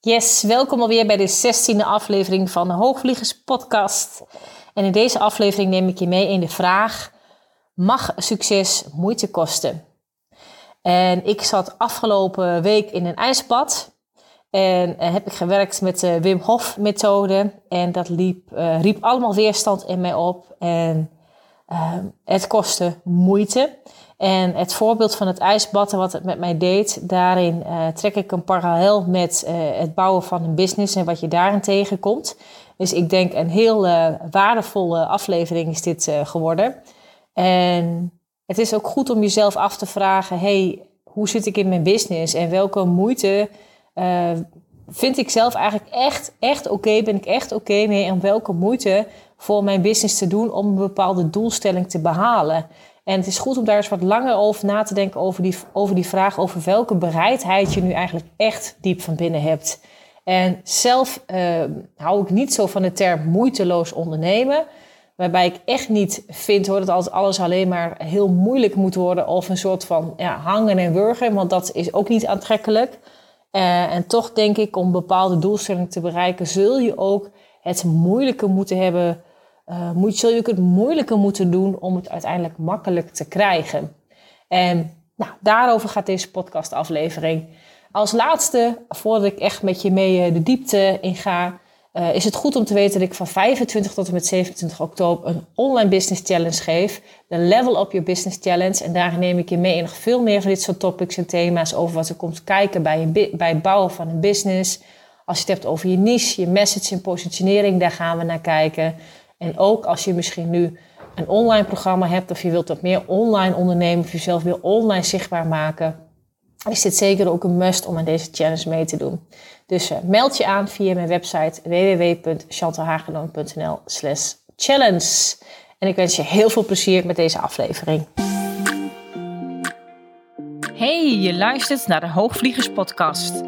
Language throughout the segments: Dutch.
Yes, welkom alweer bij de 16e aflevering van de Hoogvliegers podcast. En in deze aflevering neem ik je mee in de vraag: mag succes moeite kosten? En ik zat afgelopen week in een ijsbad en uh, heb ik gewerkt met de Wim Hof methode en dat liep, uh, riep allemaal weerstand in mij op en uh, het kostte moeite. En het voorbeeld van het ijsbad wat het met mij deed, daarin uh, trek ik een parallel met uh, het bouwen van een business en wat je daarin tegenkomt. Dus ik denk een heel uh, waardevolle aflevering is dit geworden. En het is ook goed om jezelf af te vragen: hey, hoe zit ik in mijn business en welke moeite vind ik zelf eigenlijk echt, echt oké? Ben ik echt oké okay mee om welke moeite voor mijn business te doen om een bepaalde doelstelling te behalen? En het is goed om daar eens wat langer over na te denken over die, over die vraag over welke bereidheid je nu eigenlijk echt diep van binnen hebt. En zelf uh, hou ik niet zo van de term moeiteloos ondernemen. Waarbij ik echt niet vind hoor, dat alles alleen maar heel moeilijk moet worden. Of een soort van ja, hangen en wurgen. Want dat is ook niet aantrekkelijk. Uh, en toch denk ik om bepaalde doelstellingen te bereiken, zul je ook het moeilijke moeten hebben uh, moet, zul je het moeilijke moeten doen om het uiteindelijk makkelijk te krijgen. En nou, daarover gaat deze podcastaflevering. Als laatste, voordat ik echt met je mee eh, de diepte inga, uh, is het goed om te weten dat ik van 25 tot en met 27 oktober een online business challenge geef. De Level Up Your Business Challenge. En daar neem ik je mee in nog veel meer van dit soort topics en thema's over wat er komt kijken bij, bij het bouwen van een business. Als je het hebt over je niche, je message en positionering, daar gaan we naar kijken. En ook als je misschien nu een online programma hebt of je wilt wat meer online ondernemen of jezelf wil online zichtbaar maken, is dit zeker ook een must om aan deze challenge mee te doen. Dus uh, meld je aan via mijn website www.chantalhagedon.nl slash challenge. En ik wens je heel veel plezier met deze aflevering. Hey, je luistert naar de Hoogvliegers podcast.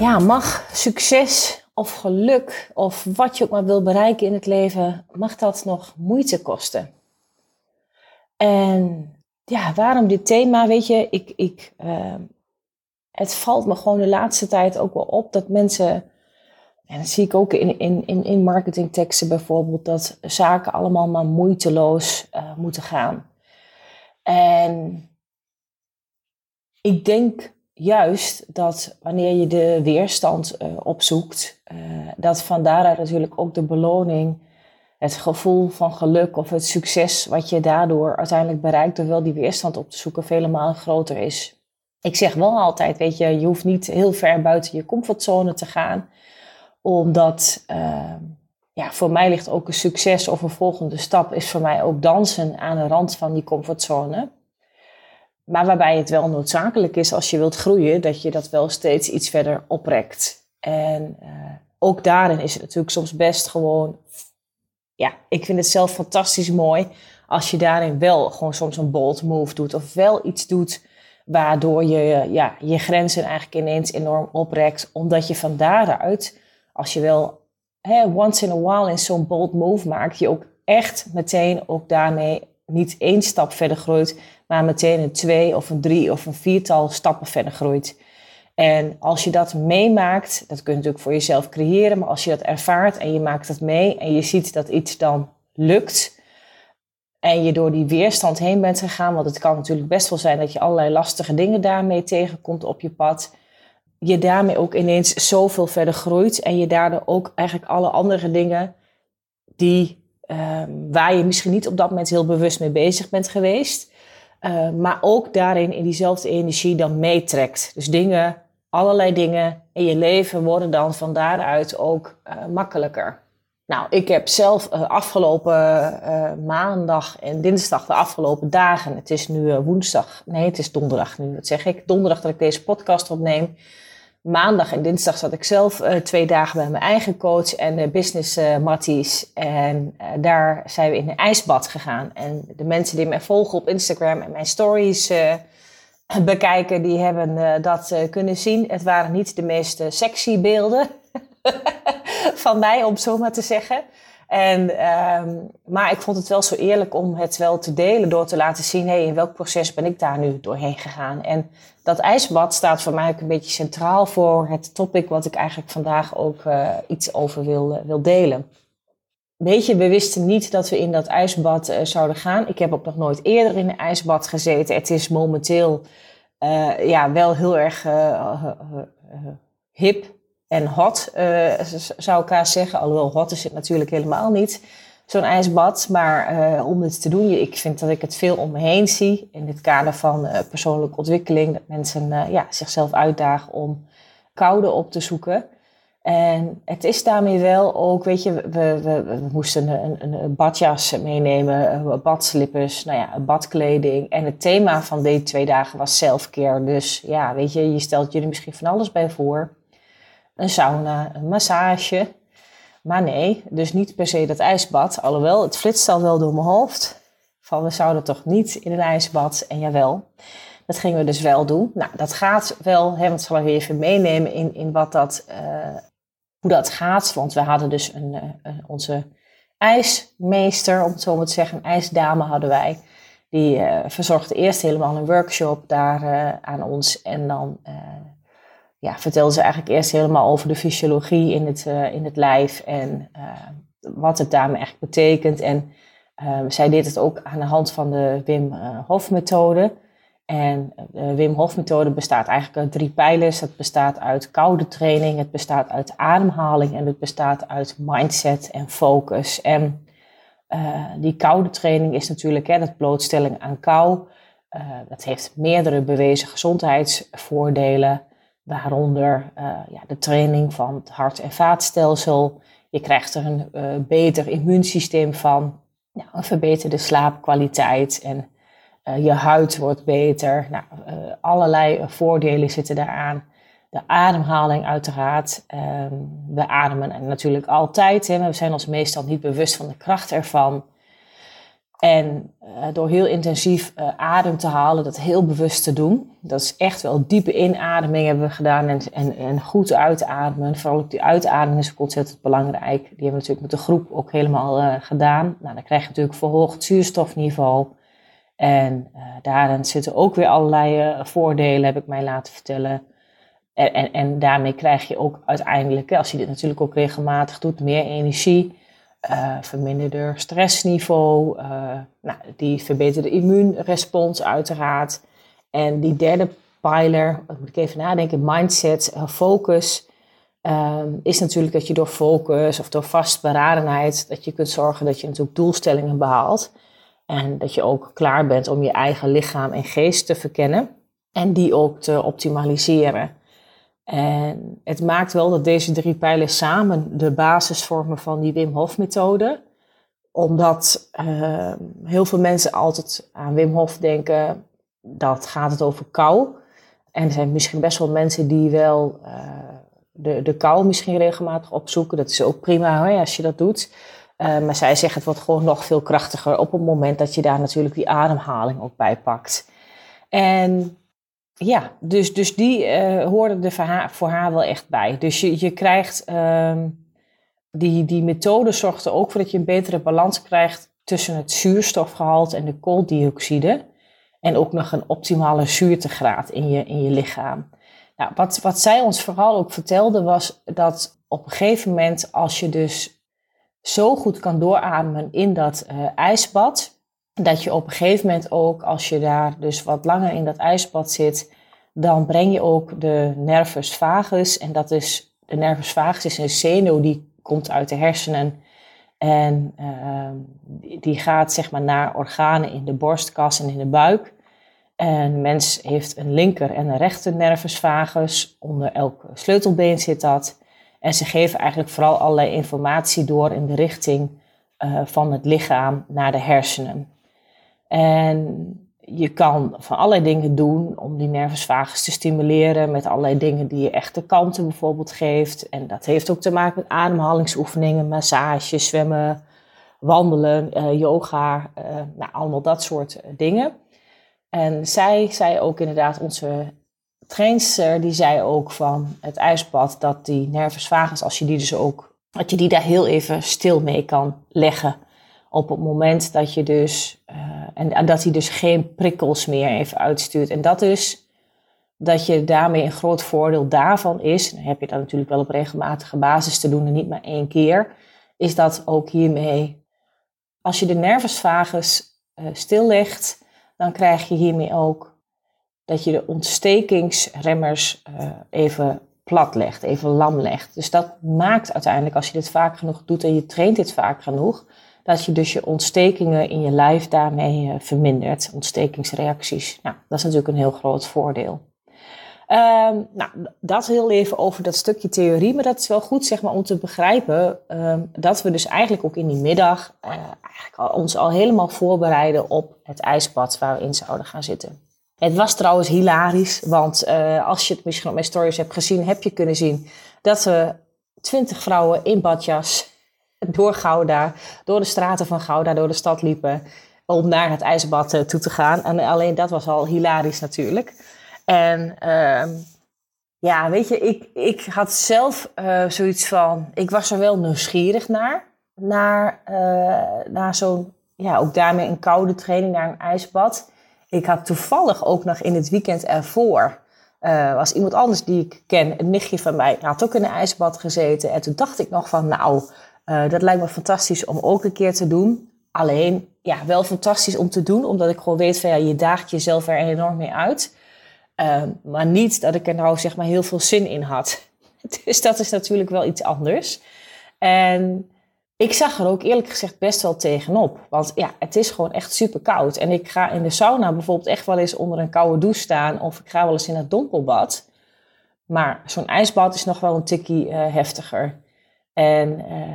Ja, mag succes of geluk of wat je ook maar wil bereiken in het leven, mag dat nog moeite kosten. En ja, waarom dit thema? Weet je, ik, ik, uh, het valt me gewoon de laatste tijd ook wel op dat mensen, en dat zie ik ook in, in, in, in marketingteksten bijvoorbeeld, dat zaken allemaal maar moeiteloos uh, moeten gaan. En ik denk juist dat wanneer je de weerstand uh, opzoekt, uh, dat van daaruit natuurlijk ook de beloning, het gevoel van geluk of het succes wat je daardoor uiteindelijk bereikt door wel die weerstand op te zoeken, vele malen groter is. Ik zeg wel altijd, weet je, je hoeft niet heel ver buiten je comfortzone te gaan, omdat uh, ja, voor mij ligt ook een succes of een volgende stap is voor mij ook dansen aan de rand van die comfortzone. Maar waarbij het wel noodzakelijk is als je wilt groeien, dat je dat wel steeds iets verder oprekt. En uh, ook daarin is het natuurlijk soms best gewoon, ja, ik vind het zelf fantastisch mooi als je daarin wel gewoon soms een bold move doet of wel iets doet waardoor je ja, je grenzen eigenlijk ineens enorm oprekt, omdat je van daaruit, als je wel hè, once in a while in zo'n bold move maakt, je ook echt meteen ook daarmee niet één stap verder groeit, maar meteen een twee of een drie of een viertal stappen verder groeit. En als je dat meemaakt, dat kun je natuurlijk voor jezelf creëren, maar als je dat ervaart en je maakt het mee en je ziet dat iets dan lukt en je door die weerstand heen bent gegaan, want het kan natuurlijk best wel zijn dat je allerlei lastige dingen daarmee tegenkomt op je pad, je daarmee ook ineens zoveel verder groeit en je daardoor ook eigenlijk alle andere dingen die Ehm, waar je misschien niet op dat moment heel bewust mee bezig bent geweest. Uh, maar ook daarin in diezelfde energie dan meetrekt. Dus dingen, allerlei dingen in je leven worden dan van daaruit ook uh, makkelijker. Nou, ik heb zelf uh, afgelopen maandag en dinsdag, de afgelopen dagen, het is nu woensdag, nee, het is donderdag nu, wat zeg ik, donderdag dat ik deze podcast opneem. Maandag en dinsdag zat ik zelf twee dagen bij mijn eigen coach en business Matties. En daar zijn we in een ijsbad gegaan. En de mensen die mij volgen op Instagram en mijn stories bekijken, die hebben dat kunnen zien. Het waren niet de meest sexy beelden. van mij, om zo maar te zeggen. En, um, maar ik vond het wel zo eerlijk om het wel te delen door te laten zien, hey, in welk proces ben ik daar nu doorheen gegaan. En dat ijsbad staat voor mij ook een beetje centraal voor het topic wat ik eigenlijk vandaag ook uh, iets over wil, wil delen. Weet je, we wisten niet dat we in dat ijsbad uh, zouden gaan. Ik heb ook nog nooit eerder in een ijsbad gezeten. Het is momenteel ja, wel heel erg hip en hot, zou ik zeggen. Alhoewel hot is het natuurlijk helemaal niet, zo'n ijsbad. Maar uh, om dit te doen, ik vind dat ik het veel om me heen zie. In het kader van uh, persoonlijke ontwikkeling. Dat mensen ja, zichzelf uitdagen om koude op te zoeken. En het is daarmee wel ook, weet je, we, we, moesten een, een, een, badjas meenemen, badslippers, nou ja, badkleding. En het thema van deze twee dagen was selfcare. Dus ja, weet je, je stelt er misschien van alles bij voor een sauna, een massage. Maar nee, dus niet per se dat ijsbad. Alhoewel, het flitst al wel door mijn hoofd. Van we zouden toch niet in een ijsbad. En jawel, dat gingen we dus wel doen. Nou, dat gaat wel, hè, want zal ik even meenemen in, in wat dat, uh, hoe dat gaat. Want we hadden dus een, uh, onze ijsmeester, om het zo maar te zeggen, een ijsdame hadden wij. Die uh, verzorgde eerst helemaal een workshop daar aan ons. En dan ja, vertelde ze eigenlijk eerst helemaal over de fysiologie in het, uh, in het lijf en uh, wat het daarmee eigenlijk betekent. En uh, zij deed het ook aan de hand van de Wim Hof methode. En de Wim Hof methode bestaat eigenlijk uit drie pijlers. Het bestaat uit koude training, het bestaat uit ademhaling en het bestaat uit mindset en focus. En die koude training is natuurlijk hè, dat blootstelling aan kou. dat heeft meerdere bewezen gezondheidsvoordelen waaronder uh, ja, de training van het hart- en vaatstelsel. Je krijgt er een uh, beter immuunsysteem van, ja, een verbeterde slaapkwaliteit en uh, je huid wordt beter. Nou, allerlei voordelen zitten daaraan. De ademhaling uiteraard. Ehm, we ademen natuurlijk altijd. Hè, maar we zijn ons meestal niet bewust van de kracht ervan. En uh, door heel intensief uh, adem te halen, dat heel bewust te doen. Dat is echt wel diepe inademing hebben we gedaan en, en, en goed uitademen. Vooral ook die uitademing is ook ontzettend belangrijk. Die hebben we natuurlijk met de groep ook helemaal uh, gedaan. Nou, dan krijg je natuurlijk verhoogd zuurstofniveau. En daarin zitten ook weer allerlei voordelen, heb ik mij laten vertellen. En, en, en daarmee krijg je ook uiteindelijk, als je dit natuurlijk ook regelmatig doet, meer energie uh, verminderde stressniveau, uh, nou, die verbeterde immuunrespons uiteraard. En die derde pijler, moet ik even nadenken, mindset, uh, focus, um, is natuurlijk dat je door focus of door vastberadenheid, dat je kunt zorgen dat je natuurlijk doelstellingen behaalt. En dat je ook klaar bent om je eigen lichaam en geest te verkennen en die ook te optimaliseren. En het maakt wel dat deze drie pijlers samen de basis vormen van die Wim Hof methode. Omdat uh, heel veel mensen altijd aan Wim Hof denken, dat gaat het over kou. En er zijn misschien best wel mensen die wel uh, de, de kou misschien regelmatig opzoeken. Dat is ook prima hè, als je dat doet. Uh, maar zij zeggen het wordt gewoon nog veel krachtiger op het moment dat je daar natuurlijk die ademhaling ook bij pakt. En ja, dus, dus die uh, hoorde er voor haar, wel echt bij. Dus je, je krijgt, uh, die, die methode zorgt er ook voor dat je een betere balans krijgt tussen het zuurstofgehalte en de kooldioxide. En ook nog een optimale zuurtegraad in je, in je lichaam. Nou, wat, wat zij ons vooral ook vertelde was dat op een gegeven moment als je dus zo goed kan doorademen in dat uh, ijsbad, dat je op een gegeven moment ook, als je daar dus wat langer in dat ijsbad zit, dan breng je ook de nervus vagus. En dat is, de nervus vagus is een zenuw die komt uit de hersenen. En uh, die gaat zeg maar naar organen in de borstkas en in de buik. En mens heeft een linker en een rechter nervus vagus. Onder elk sleutelbeen zit dat. En ze geven eigenlijk vooral allerlei informatie door in de richting uh, van het lichaam naar de hersenen. En je kan van allerlei dingen doen om die nervus vagus te stimuleren met allerlei dingen die je echte kanten bijvoorbeeld geeft. En dat heeft ook te maken met ademhalingsoefeningen, massage, zwemmen, wandelen, uh, yoga, uh, nou, allemaal dat soort dingen. En zij zei ook inderdaad, onze trainster, die zei ook van het ijsbad, dat die nervus vagus, als je die dus ook, dat je die daar heel even stil mee kan leggen. Op het moment dat je dus, uh, en, dat hij dus geen prikkels meer even uitstuurt. En dat is dat je daarmee een groot voordeel daarvan is, dan heb je dat natuurlijk wel op regelmatige basis te doen en niet maar één keer, is dat ook hiermee, als je de nervus vagus uh, stillegt, dan krijg je hiermee ook dat je de ontstekingsremmers uh, even plat legt, even lam legt. Dus dat maakt uiteindelijk, als je dit vaak genoeg doet en je traint dit vaak genoeg, dat je dus je ontstekingen in je lijf daarmee uh, vermindert, ontstekingsreacties. Nou, dat is natuurlijk een heel groot voordeel. Um, nou, dat heel even over dat stukje theorie, maar dat is wel goed zeg maar, om te begrijpen um, dat we dus eigenlijk ook in die middag uh, eigenlijk ons al helemaal voorbereiden op het ijsbad waar we in zouden gaan zitten. Het was trouwens hilarisch, want uh, als je het misschien op mijn stories hebt gezien, heb je kunnen zien dat we twintig vrouwen in badjas door Gouda, door de straten van Gouda, door de stad liepen om naar het ijsbad uh, toe te gaan. En alleen dat was al hilarisch natuurlijk. En uh, ja, weet je, ik, ik had zelf uh, zoiets van, ik was er wel nieuwsgierig naar. Naar, uh, naar zo'n, ja, ook daarmee een koude training, naar een ijsbad. Ik had toevallig ook nog in het weekend ervoor, was iemand anders die ik ken, een nichtje van mij, had ook in een ijsbad gezeten. En toen dacht ik nog van, nou, dat lijkt me fantastisch om ook een keer te doen. Alleen, ja, wel fantastisch om te doen, omdat ik gewoon weet van, ja, je daagt jezelf er enorm mee uit. Uh, maar niet dat ik er nou zeg maar heel veel zin in had. Dus dat is natuurlijk wel iets anders. En ik zag er ook eerlijk gezegd best wel tegenop. Want ja, het is gewoon echt super koud. En ik ga in de sauna bijvoorbeeld echt wel eens onder een koude douche staan. Of ik ga wel eens in het donkelbad. Maar zo'n ijsbad is nog wel een tikkie uh, heftiger. En uh,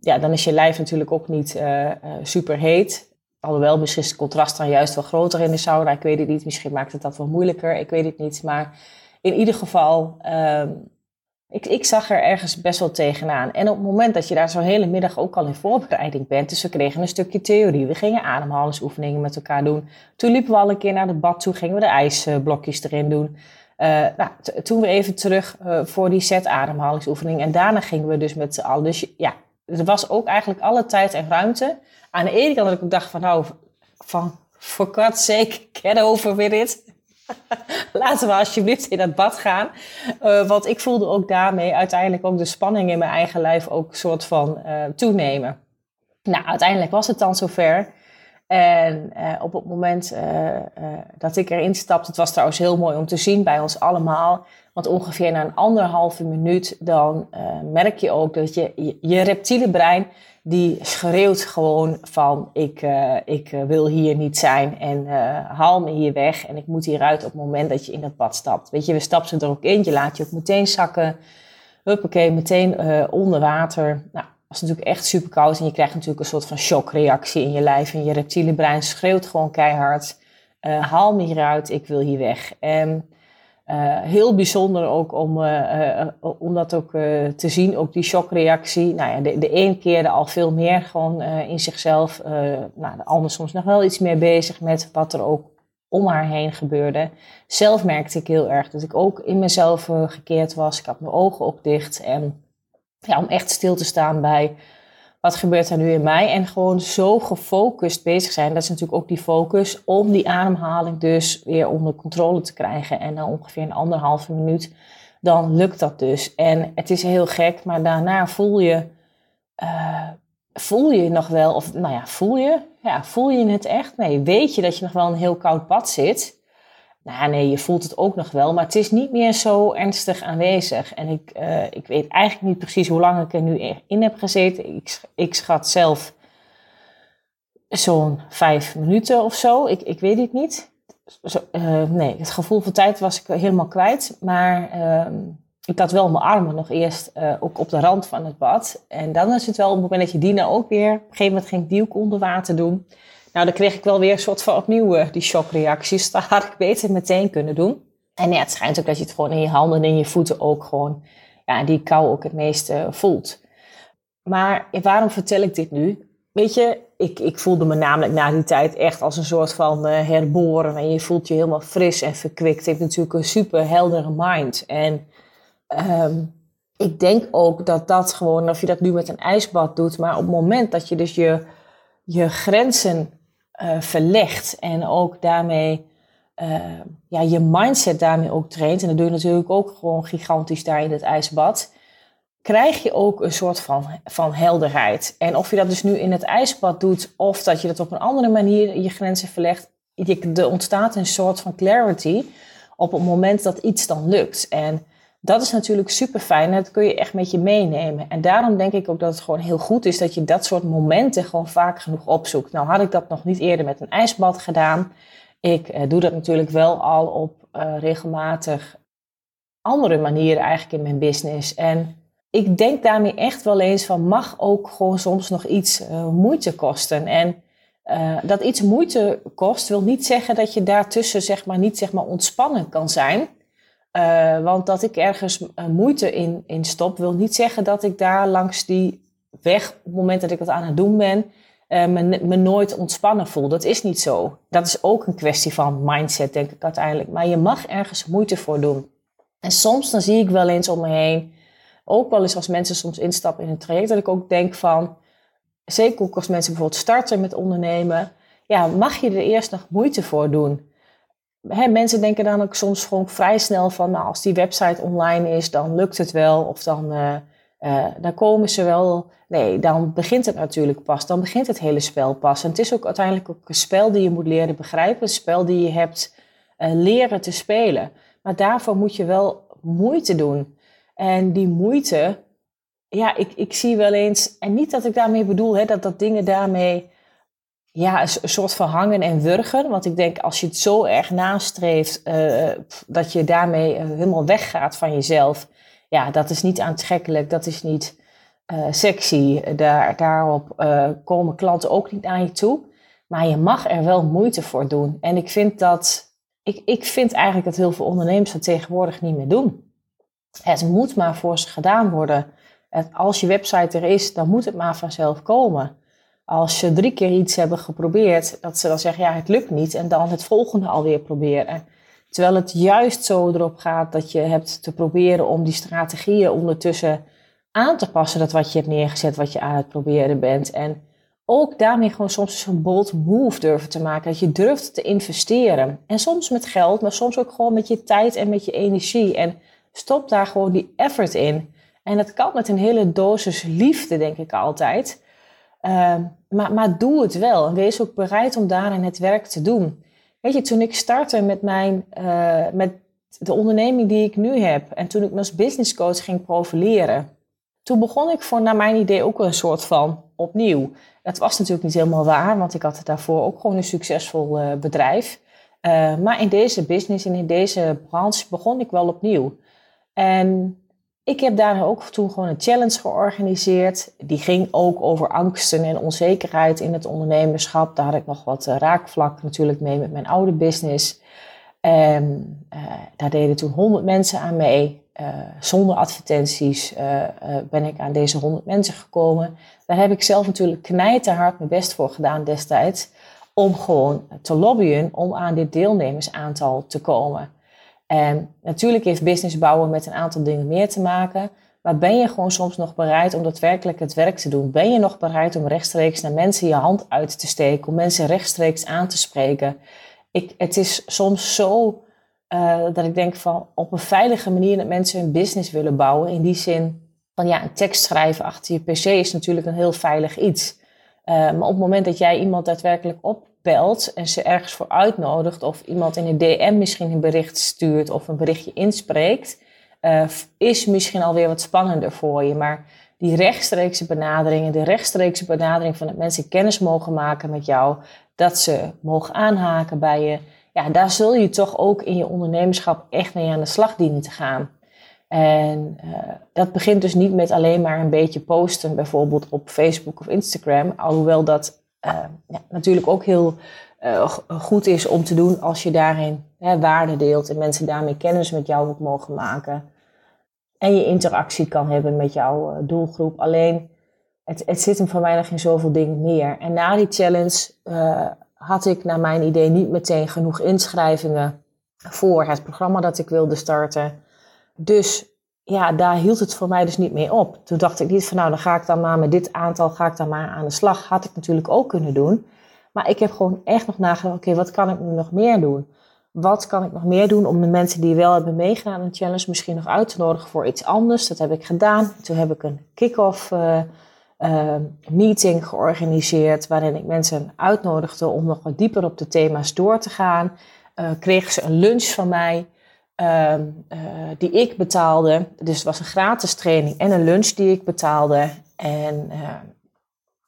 ja, dan is je lijf natuurlijk ook niet uh, super heet. Alhoewel, misschien is het contrast dan juist wel groter in de sauna. Ik weet het niet. Misschien maakt het dat wel moeilijker. Ik weet het niet. Maar in ieder geval, um, ik, ik zag er ergens best wel tegenaan. En op het moment dat je daar zo'n hele middag ook al in voorbereiding bent. Dus we kregen een stukje theorie. We gingen ademhalingsoefeningen met elkaar doen. Toen liepen we al een keer naar het bad toe. Gingen we de ijsblokjes erin doen. Uh, nou, toen we even terug uh, voor die set ademhalingsoefening. En daarna gingen we dus met z'n allen. Dus ja, er was ook eigenlijk alle tijd en ruimte aan de ene kant dat ik ook dacht van nou, van voor kwart zeker, get over with it. Laten we alsjeblieft in dat bad gaan. Uh, want ik voelde ook daarmee uiteindelijk ook de spanning in mijn eigen lijf ook soort van toenemen. Nou, uiteindelijk was het dan zover. En uh, op het moment dat ik erin stapte, het was trouwens heel mooi om te zien bij ons allemaal. Want ongeveer na een anderhalve minuut dan merk je ook dat je, je, reptiele brein die schreeuwt gewoon van ik, ik wil hier niet zijn en haal me hier weg en ik moet hieruit op het moment dat je in dat bad stapt. Weet je, we stappen er ook in, je laat je ook meteen zakken. Huppakee, meteen onder water. Nou, was natuurlijk echt super koud en je krijgt natuurlijk een soort van shockreactie in je lijf en je reptiele brein schreeuwt gewoon keihard. haal me hieruit, ik wil hier weg. En uh, heel bijzonder ook om, uh, om dat ook te zien, ook die shockreactie. Nou ja, de, de een keerde al veel meer gewoon in zichzelf. nou, de ander soms nog wel iets meer bezig met wat er ook om haar heen gebeurde. Zelf merkte ik heel erg dat ik ook in mezelf gekeerd was. Ik had mijn ogen ook dicht. En om echt stil te staan bij wat gebeurt er nu in mij? En gewoon zo gefocust bezig zijn. Dat is natuurlijk ook die focus om die ademhaling dus weer onder controle te krijgen. En na ongeveer een anderhalve minuut, dan lukt dat dus. En het is heel gek, maar daarna voel je, uh, voel je nog wel, of nou ja, voel je, ja, voel je het echt? Nee, weet je dat je nog wel een heel koud bad zit. Nou nee, je voelt het ook nog wel, maar het is niet meer zo ernstig aanwezig. En ik, uh, ik weet eigenlijk niet precies hoe lang ik er nu in heb gezeten. Ik, ik schat zelf zo'n vijf minuten of zo. Ik, ik weet het niet. Zo, uh, nee, het gevoel van tijd was ik helemaal kwijt. Maar uh, ik had wel mijn armen nog eerst uh, ook op de rand van het bad. En dan is het wel op het moment dat je die nou ook weer... Op een gegeven moment ging ik die ook onder water doen. Nou, dan kreeg ik wel weer een soort van opnieuw uh, die shockreacties. Dat had ik beter meteen kunnen doen. En ja, het schijnt ook dat je het gewoon in je handen en in je voeten ook gewoon... Ja, die kou ook het meeste voelt. Maar waarom vertel ik dit nu? Weet je, ik, ik voelde me namelijk na die tijd echt als een soort van uh, herboren. En je voelt je helemaal fris en verkwikt. Je hebt natuurlijk een super heldere mind. En um, ik denk ook dat dat gewoon, of je dat nu met een ijsbad doet, maar op het moment dat je dus je, je grenzen uh, verlegt en ook daarmee uh, ja, je mindset daarmee ook traint, en dat doe je natuurlijk ook gewoon gigantisch daar in het ijsbad, krijg je ook een soort van, van helderheid. En of je dat dus nu in het ijsbad doet of dat je dat op een andere manier je grenzen verlegt, er ontstaat een soort van clarity op het moment dat iets dan lukt. En dat is natuurlijk super fijn. Dat kun je echt met je meenemen. En daarom denk ik ook dat het gewoon heel goed is dat je dat soort momenten gewoon vaak genoeg opzoekt. Nou had ik dat nog niet eerder met een ijsbad gedaan. Ik eh, doe dat natuurlijk wel al op uh, regelmatig andere manieren eigenlijk in mijn business. En ik denk daarmee echt wel eens van mag ook gewoon soms nog iets uh, moeite kosten. En uh, dat iets moeite kost wil niet zeggen dat je daartussen zeg maar niet zeg maar ontspannen kan zijn. Uh, want dat ik ergens moeite in, in stop wil niet zeggen dat ik daar langs die weg op het moment dat ik wat aan het doen ben me, me nooit ontspannen voel. Dat is niet zo. Dat is ook een kwestie van mindset denk ik uiteindelijk. Maar je mag ergens moeite voor doen. En soms dan zie ik wel eens om me heen ook wel eens als mensen soms instappen in een traject, dat ik ook denk van, zeker ook als mensen bijvoorbeeld starten met ondernemen, ja, mag je er eerst nog moeite voor doen? He, mensen denken dan ook soms gewoon vrij snel van, nou, als die website online is, dan lukt het wel, of dan, uh, uh, dan komen ze wel. Nee, dan begint het natuurlijk pas, dan begint het hele spel pas. En het is ook uiteindelijk ook een spel die je moet leren begrijpen, een spel die je hebt uh, leren te spelen. Maar daarvoor moet je wel moeite doen. En die moeite, ja, ik, ik zie wel eens, en niet dat ik daarmee bedoel hè, dat, dat dingen daarmee ja, een, soort van hangen en wurgen. Want ik denk als je het zo erg nastreeft uh, dat je daarmee uh, helemaal weggaat van jezelf, ja, dat is niet aantrekkelijk, dat is niet uh, sexy. Daar, daarop komen klanten ook niet aan je toe. Maar je mag er wel moeite voor doen. En ik vind dat, ik, ik vind eigenlijk dat heel veel ondernemers dat tegenwoordig niet meer doen. Het moet maar voor ze gedaan worden. als je website er is, dan moet het maar vanzelf komen. Als ze drie keer iets hebben geprobeerd, dat ze dan zeggen, ja, het lukt niet. En dan het volgende alweer proberen. Terwijl het juist zo erop gaat dat je hebt te proberen om die strategieën ondertussen aan te passen. Dat wat je hebt neergezet, wat je aan het proberen bent. En ook daarmee gewoon soms een bold move durven te maken. Dat je durft te investeren. En soms met geld, maar soms ook gewoon met je tijd en met je energie. En Stop daar gewoon die effort in. En dat kan met een hele dosis liefde, denk ik altijd. Uh, maar, maar doe het wel. En wees ook bereid om daarin het werk te doen. Weet je, toen ik startte met, mijn, uh, met de onderneming die ik nu heb. En toen ik me als business coach ging profileren. Toen begon ik voor, naar mijn idee, ook een soort van opnieuw. Dat was natuurlijk niet helemaal waar, want ik had daarvoor ook gewoon een succesvol uh, bedrijf. Uh, maar in deze business en in deze branche begon ik wel opnieuw. En ik heb daar ook toen gewoon een challenge georganiseerd. Die ging ook over angsten en onzekerheid in het ondernemerschap. Daar had ik nog wat eh, raakvlak natuurlijk mee met mijn oude business. En uh, daar deden toen 100 mensen aan mee. Uh, zonder advertenties ben ik aan deze 100 mensen gekomen. Daar heb ik zelf natuurlijk knijterhard mijn best voor gedaan destijds. Om gewoon te lobbyen om aan dit deelnemersaantal te komen. En natuurlijk heeft business bouwen met een aantal dingen meer te maken. Maar ben je gewoon soms nog bereid om daadwerkelijk het werk te doen? Ben je nog bereid om rechtstreeks naar mensen je hand uit te steken? Om mensen rechtstreeks aan te spreken? Ik, het is soms zo uh, dat ik denk van op een veilige manier dat mensen hun business willen bouwen. In die zin van ja, een tekst schrijven achter je pc is natuurlijk een heel veilig iets. Uh, maar op het moment dat jij iemand daadwerkelijk op belt en ze ergens voor uitnodigt of iemand in een DM misschien een bericht stuurt of een berichtje inspreekt, uh, is misschien alweer wat spannender voor je. Maar die rechtstreekse benaderingen, de rechtstreekse benadering van dat mensen kennis mogen maken met jou, dat ze mogen aanhaken bij je, ja, daar zul je toch ook in je ondernemerschap echt mee aan de slag dienen te gaan. En uh, dat begint dus niet met alleen maar een beetje posten, bijvoorbeeld op Facebook of Instagram. Alhoewel dat ja, natuurlijk ook heel uh, goed is om te doen als je daarin hè, waarde deelt en mensen daarmee kennis met jou ook mogen maken. En je interactie kan hebben met jouw doelgroep. Alleen het, het zit hem voor mij nog in zoveel dingen meer. En na die challenge had ik naar mijn idee niet meteen genoeg inschrijvingen voor het programma dat ik wilde starten. Dus ja, daar hield het voor mij dus niet mee op. Toen dacht ik niet van nou, dan ga ik dan maar met dit aantal ga ik dan maar aan de slag. Had ik natuurlijk ook kunnen doen. Maar ik heb gewoon echt nog nagedacht, oké, wat kan ik nu nog meer doen? Wat kan ik nog meer doen om de mensen die wel hebben meegedaan aan de challenge misschien nog uit te nodigen voor iets anders? Dat heb ik gedaan. Toen heb ik een kick-off uh, uh, meeting georganiseerd waarin ik mensen uitnodigde om nog wat dieper op de thema's door te gaan. Uh, kregen ze een lunch van mij. Ehm, eh, die ik betaalde. Dus het was een gratis training en een lunch die ik betaalde. En uh,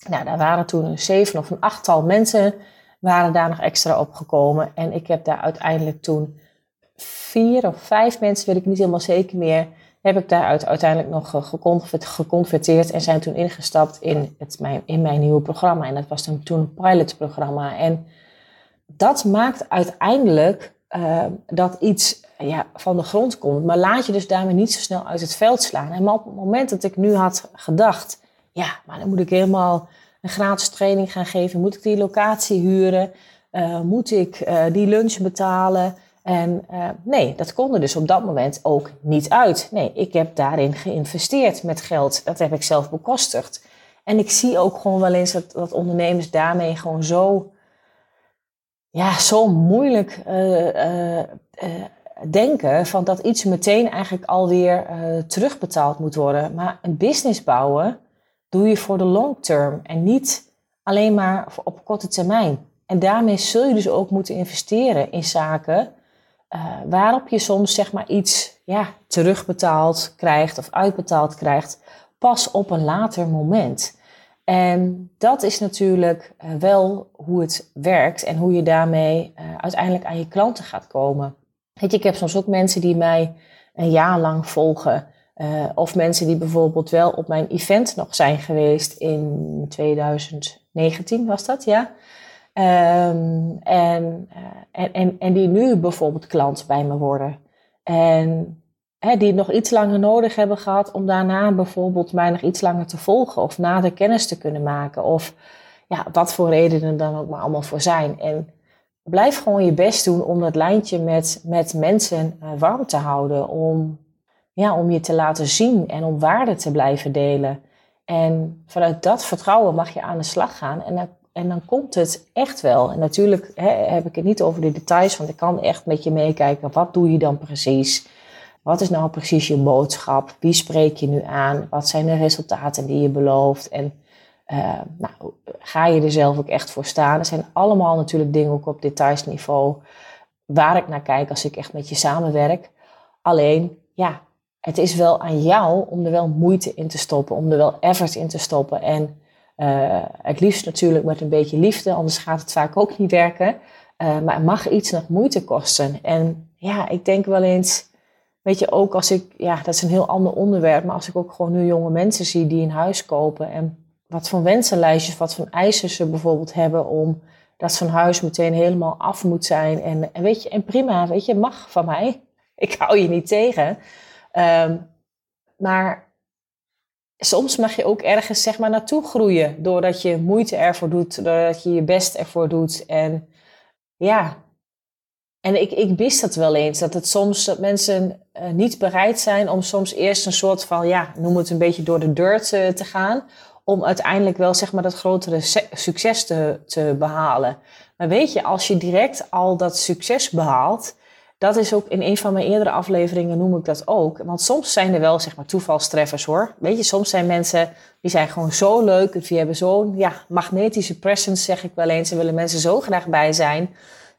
nou, daar waren toen een zeven of een achttal mensen waren daar nog extra op gekomen. En ik heb daar uiteindelijk toen vier of vijf mensen, weet ik niet helemaal zeker meer, heb ik daaruit uiteindelijk nog geconverteerd en zijn toen ingestapt in, het, mijn, in mijn nieuwe programma. En dat was toen, toen een pilotprogramma. En dat maakt uiteindelijk uh, dat iets ja, van de grond komt. Maar laat je dus daarmee niet zo snel uit het veld slaan. En op het moment dat ik nu had gedacht, ja, maar dan moet ik helemaal een gratis training gaan geven. Moet ik die locatie huren? Uh, moet ik uh, die lunch betalen? En uh, nee, dat kon er dus op dat moment ook niet uit. Nee, ik heb daarin geïnvesteerd met geld. Dat heb ik zelf bekostigd. En ik zie ook gewoon wel eens dat, ondernemers daarmee gewoon zo, ja, zo moeilijk denken van dat iets meteen eigenlijk alweer uh, terugbetaald moet worden. Maar een business bouwen doe je voor de long term en niet alleen maar op korte termijn. En daarmee zul je dus ook moeten investeren in zaken uh, waarop je soms zeg maar iets ja, terugbetaald krijgt of uitbetaald krijgt, pas op een later moment. En dat is natuurlijk uh, wel hoe het werkt en hoe je daarmee uiteindelijk aan je klanten gaat komen. Ik heb soms ook mensen die mij een jaar lang volgen. Uh, of mensen die bijvoorbeeld wel op mijn event nog zijn geweest in 2019 was dat, ja. En, uh, en, en, en die nu bijvoorbeeld klant bij me worden. En hè, die nog iets langer nodig hebben gehad om daarna bijvoorbeeld mij nog iets langer te volgen. Of nader kennis te kunnen maken. Of ja, wat voor redenen dan ook maar allemaal voor zijn. En blijf gewoon je best doen om dat lijntje met, met mensen uh, warm te houden. Om, ja, om je te laten zien en om waarde te blijven delen. En vanuit dat vertrouwen mag je aan de slag gaan. En dan, en dan komt het echt wel. En natuurlijk hè, heb ik het niet over de details, want ik kan echt met je meekijken. Wat doe je dan precies? Wat is nou precies je boodschap? Wie spreek je nu aan? Wat zijn de resultaten die je belooft? En uh, nou, ga je er zelf ook echt voor staan? Er zijn allemaal natuurlijk dingen ook op detailsniveau waar ik naar kijk als ik echt met je samenwerk. Alleen, ja, het is wel aan jou om er wel moeite in te stoppen, om er wel effort in te stoppen. En uh, het liefst natuurlijk met een beetje liefde, anders gaat het vaak ook niet werken. Uh, maar het mag iets nog moeite kosten. En ja, ik denk wel eens, weet je, ook als ik, ja, dat is een heel ander onderwerp, maar als ik ook gewoon nu jonge mensen zie die een huis kopen en wat voor wensenlijstjes, wat voor eisen ze bijvoorbeeld hebben om dat zo'n huis meteen helemaal af moet zijn. En, en, weet je, en prima, weet je, mag van mij. Ik hou je niet tegen. Um, maar soms mag je ook ergens zeg maar naartoe groeien. Doordat je moeite ervoor doet, doordat je je best ervoor doet. En ja, en ik, ik dat wel eens. Dat het soms dat mensen uh, niet bereid zijn om soms eerst een soort van, ja, noem het een beetje door de deur te, te gaan om uiteindelijk wel zeg maar dat grotere succes te, te behalen. Maar weet je, als je direct al dat succes behaalt, dat is ook in een van mijn eerdere afleveringen noem ik dat ook. Want soms zijn er wel zeg maar toevalstreffers hoor. Weet je, soms zijn mensen die zijn gewoon zo leuk, die hebben zo'n ja, magnetische presence zeg ik wel eens. En willen mensen zo graag bij zijn.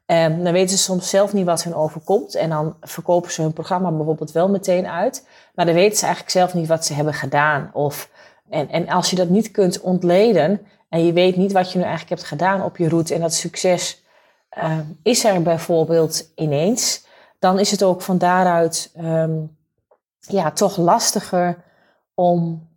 Um, dan weten ze soms zelf niet wat hun overkomt. En dan verkopen ze hun programma bijvoorbeeld wel meteen uit. Maar dan weten ze eigenlijk zelf niet wat ze hebben gedaan. Of en, en als je dat niet kunt ontleden en je weet niet wat je nu eigenlijk hebt gedaan op je route en dat succes uh, is er bijvoorbeeld ineens, dan is het ook van daaruit um, ja, toch lastiger om,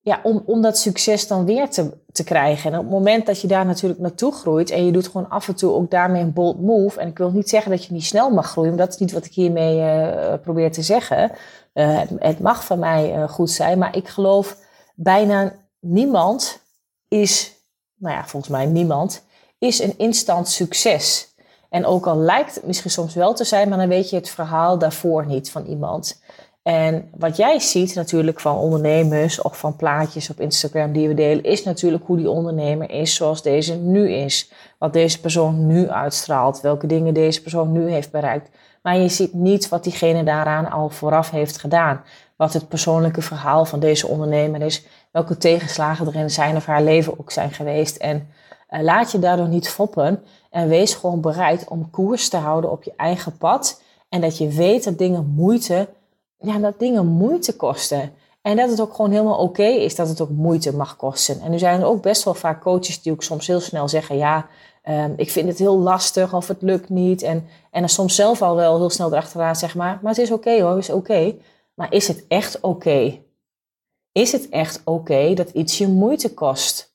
ja, om, om dat succes dan weer te, te krijgen. En op het moment dat je daar natuurlijk naartoe groeit en je doet gewoon af en toe ook daarmee een bold move. En ik wil niet zeggen dat je niet snel mag groeien, maar dat is niet wat ik hiermee uh, probeer te zeggen. Uh, het, het, mag van mij uh, goed zijn, maar ik geloof bijna niemand is, nou ja, volgens mij niemand, is een instant succes. En ook al lijkt het misschien soms wel te zijn, maar dan weet je het verhaal daarvoor niet van iemand. En wat jij ziet natuurlijk van ondernemers of van plaatjes op Instagram die we delen, is natuurlijk hoe die ondernemer is zoals deze nu is. Wat deze persoon nu uitstraalt, welke dingen deze persoon nu heeft bereikt. Maar je ziet niet wat diegene daaraan al vooraf heeft gedaan. Wat het persoonlijke verhaal van deze ondernemer is, welke tegenslagen er in zijn of haar leven ook zijn geweest. En uh, laat je daardoor niet foppen en wees gewoon bereid om koers te houden op je eigen pad. En dat je weet dat dingen moeite ja, dat dingen moeite kosten. En dat het ook gewoon helemaal oké is dat het ook moeite mag kosten. En nu zijn er ook best wel vaak coaches die ook soms heel snel zeggen: Ja, um, ik vind het heel lastig of het lukt niet. En, en dan soms zelf al wel heel snel erachteraan zeggen: Maar, maar het is oké hoor, is oké. Maar is het echt oké? Is het echt oké dat iets je moeite kost?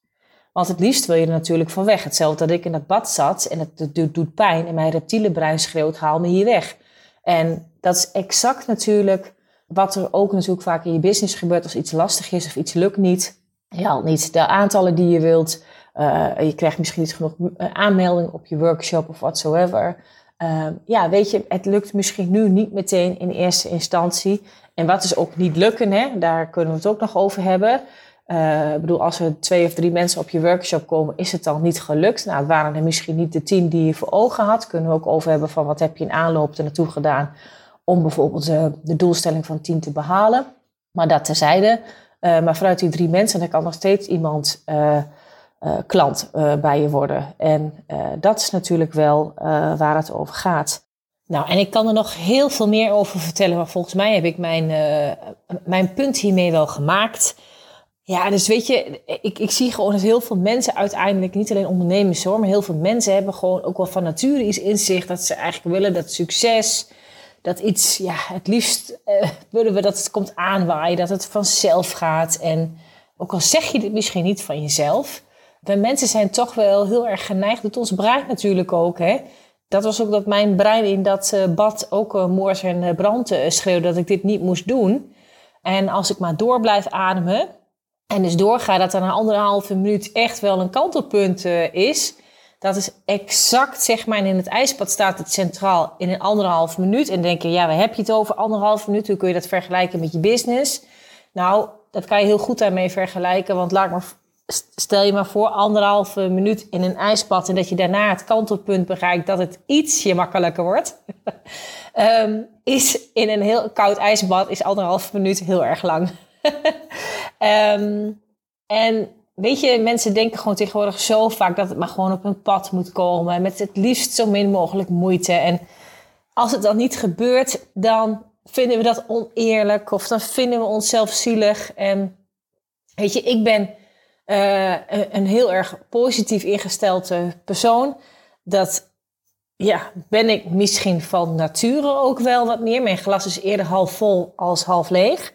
Want het liefst wil je er natuurlijk van weg. Hetzelfde dat ik in dat bad zat en het doet pijn en mijn reptiele brein schreeuwt: haal me hier weg. En dat is exact natuurlijk wat er ook natuurlijk vaak in je business gebeurt als iets lastig is of iets lukt niet. Haalt niet de aantallen die je wilt. Uh, je krijgt misschien niet genoeg eh, aanmelding op je workshop of whatsoever. Uh, ja, weet je, het lukt misschien nu niet meteen in eerste instantie. En wat is ook niet lukken, hè? daar kunnen we het ook nog over hebben. Uh, ik bedoel, als er twee of drie mensen op je workshop komen, is het dan niet gelukt? Nou, het waren er misschien niet de tien die je voor ogen had. Kunnen we ook over hebben van wat heb je in aanloop er naartoe gedaan om bijvoorbeeld uh, de doelstelling van 10 te behalen. Maar dat terzijde. Uh, maar vanuit die drie mensen, dan kan nog steeds iemand klant bij je worden. En dat is natuurlijk wel waar het over gaat. Nou, en ik kan er nog heel veel meer over vertellen, maar volgens mij heb ik mijn, mijn punt hiermee wel gemaakt. Ja, dus weet je, ik, ik zie gewoon dat heel veel mensen uiteindelijk, niet alleen ondernemers hoor, maar heel veel mensen hebben gewoon ook wel van nature iets in zich dat ze eigenlijk willen dat succes, dat iets, ja, het liefst willen we dat het komt aanwaaien, dat het vanzelf gaat. En ook al zeg je dit misschien niet van jezelf, wij mensen zijn toch wel heel erg geneigd, doet ons brein natuurlijk ook, hè. Dat was ook dat mijn brein in dat uh, bad ook uh, moors en brand schreeuwde dat ik dit niet moest doen. En als ik maar door blijf ademen en dus doorga dat er een anderhalve minuut echt wel een kantelpunt is, dat is exact, zeg maar, in het ijspad staat het centraal in een anderhalf minuut. En denk je, ja, waar heb je het over? Anderhalf minuut, hoe kun je dat vergelijken met je business? Nou, dat kan je heel goed daarmee vergelijken, want laat maar, stel je maar voor, anderhalve minuut in een ijsbad en dat je daarna het kantelpunt bereikt dat het ietsje makkelijker wordt. um, is in een heel koud ijsbad is anderhalve minuut heel erg lang. um, en Weet je, mensen denken gewoon tegenwoordig zo vaak dat het maar gewoon op hun pad moet komen. Met het liefst zo min mogelijk moeite. En als het dan niet gebeurt, dan vinden we dat oneerlijk. Of dan vinden we onszelf zielig. En weet je, ik ben uh, een heel erg positief ingestelde persoon. Dat ja, ben ik misschien van nature ook wel wat meer. Mijn glas is eerder half vol als half leeg.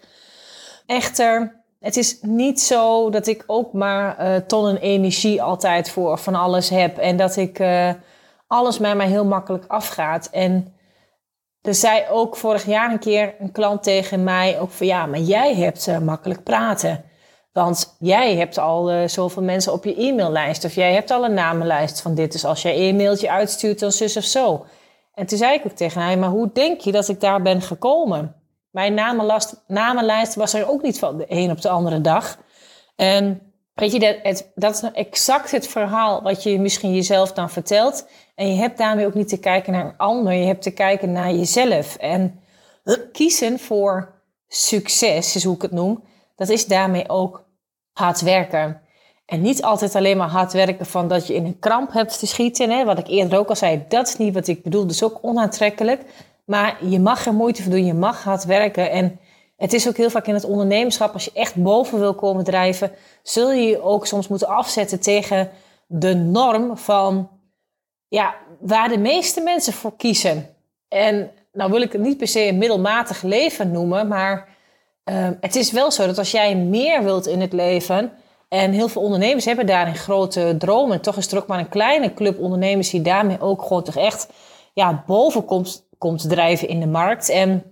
Echter het is niet zo dat ik ook maar uh, tonnen energie altijd voor van alles heb. En dat ik uh, alles mij heel makkelijk afgaat. En er zei ook vorig jaar een keer een klant tegen mij ook van ja, maar jij hebt makkelijk praten. Want jij hebt al zoveel mensen op je e-maillijst. Of jij hebt al een namenlijst van dit. Dus als jij een e-mailtje uitstuurt, dan zus of zo. En toen zei ik ook tegen hij, maar hoe denk je dat ik daar ben gekomen? Mijn namenlijst, was er ook niet van de een op de andere dag. En weet je, dat, het, dat is exact het verhaal wat je misschien jezelf dan vertelt. En je hebt daarmee ook niet te kijken naar een ander, je hebt te kijken naar jezelf. En kiezen voor succes, is hoe ik het noem, dat is daarmee ook hard werken. En niet altijd alleen maar hard werken van dat je in een kramp hebt te schieten. Hè? Wat ik eerder ook al zei, dat is niet wat ik bedoel. Dus ook onaantrekkelijk. Maar je mag er moeite voor doen, je mag hard werken. En het is ook heel vaak in het ondernemerschap, als je echt boven wil komen drijven, zul je je ook soms moeten afzetten tegen de norm van ja, waar de meeste mensen voor kiezen. En nou wil ik het niet per se een middelmatig leven noemen, maar ehm, het is wel zo dat als jij meer wilt in het leven, en heel veel ondernemers hebben daarin grote dromen, toch is er ook maar een kleine club ondernemers die daarmee ook gewoon toch echt ja, boven komt, komt drijven in de markt. En,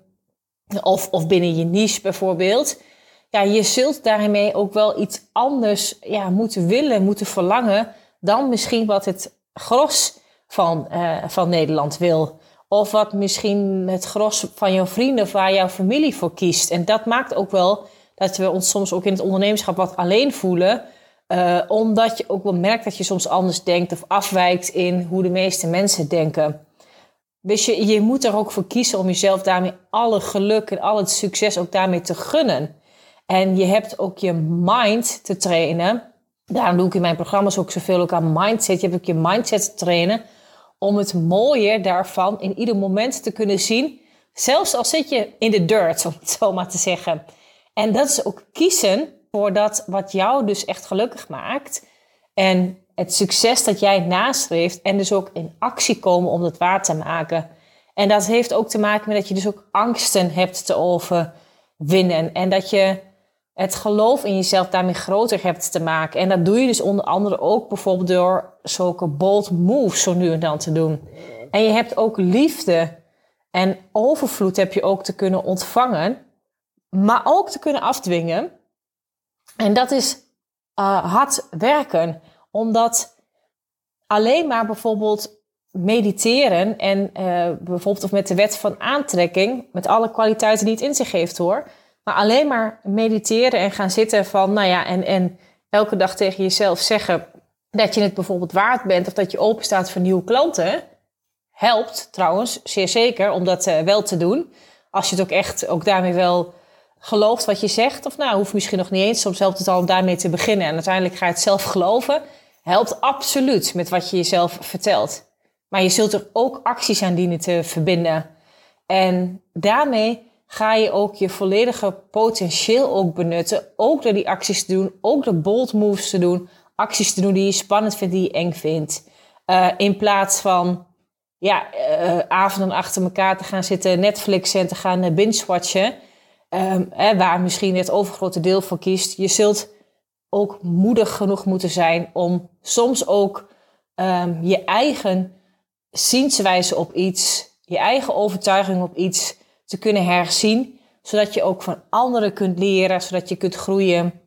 of, of binnen je niche bijvoorbeeld. Ja, je zult daarmee ook wel iets anders ja, moeten willen, moeten verlangen dan misschien wat het gros van, uh, van Nederland wil. Of wat misschien het gros van jouw vrienden of waar jouw familie voor kiest. En dat maakt ook wel dat we ons soms ook in het ondernemerschap wat alleen voelen. Uh, omdat je ook wel merkt dat je soms anders denkt of afwijkt in hoe de meeste mensen denken. Dus je, je moet er ook voor kiezen om jezelf daarmee alle geluk en al het succes ook daarmee te gunnen. En je hebt ook je mind te trainen. Daarom doe ik in mijn programma's ook zoveel ook aan mindset. Je hebt ook je mindset te trainen om het mooie daarvan in ieder moment te kunnen zien. Zelfs al zit je in de dirt, om het zo maar te zeggen. En dat is ook kiezen voor dat wat jou dus echt gelukkig maakt. En het succes dat jij nastreeft. En dus ook in actie komen om dat waar te maken. En dat heeft ook te maken met dat je dus ook angsten hebt te overwinnen. En dat je het geloof in jezelf daarmee groter hebt te maken. En dat doe je dus onder andere ook bijvoorbeeld door zulke bold moves zo nu en dan te doen. En je hebt ook liefde en overvloed heb je ook te kunnen ontvangen, maar ook te kunnen afdwingen. En dat is uh, hard werken, omdat alleen maar bijvoorbeeld mediteren en uh, bijvoorbeeld of met de wet van aantrekking, met alle kwaliteiten die het in zich heeft hoor, maar alleen maar mediteren en gaan zitten van, nou ja, en, en elke dag tegen jezelf zeggen dat je het bijvoorbeeld waard bent of dat je open staat voor nieuwe klanten, helpt trouwens zeer zeker om dat uh, wel te doen. Als je het ook echt ook daarmee wel gelooft wat je zegt, of nou, hoeft misschien nog niet eens, soms helpt het al om daarmee te beginnen en uiteindelijk ga je het zelf geloven. Helpt absoluut met wat je jezelf vertelt. Maar je zult er ook acties aan dienen te verbinden. En daarmee ga je ook je volledige potentieel ook benutten. Ook door die acties te doen, ook door bold moves te doen. Acties te doen die je spannend vindt, die je eng vindt. Uh, in plaats van ja, uh, avonden achter elkaar te gaan zitten Netflixen en te gaan binge-watchen. Um, waar misschien het overgrote deel van kiest. Je zult ook moedig genoeg moeten zijn om soms ook um, je eigen zienswijze op iets, je eigen overtuiging op iets te kunnen herzien, zodat je ook van anderen kunt leren, zodat je kunt groeien.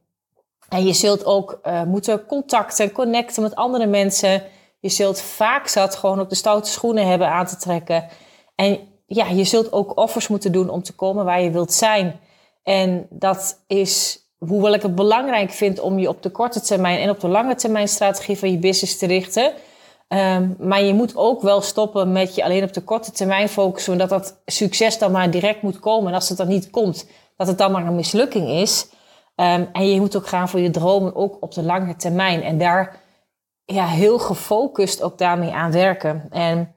En je zult ook uh, moeten contacten, connecten met andere mensen. Je zult vaak zat gewoon op de stoute schoenen hebben aan te trekken. En ja, je zult ook offers moeten doen om te komen waar je wilt zijn. En dat is, hoewel ik het belangrijk vind om je op de korte termijn en op de lange termijn strategie van je business te richten, Um, maar je moet ook wel stoppen met je alleen op de korte termijn focussen, omdat dat succes dan maar direct moet komen. En als het dan niet komt, dat het dan maar een mislukking is. Um, en je moet ook gaan voor je dromen, ook op de lange termijn. En daar ja, heel gefocust ook daarmee aan werken. En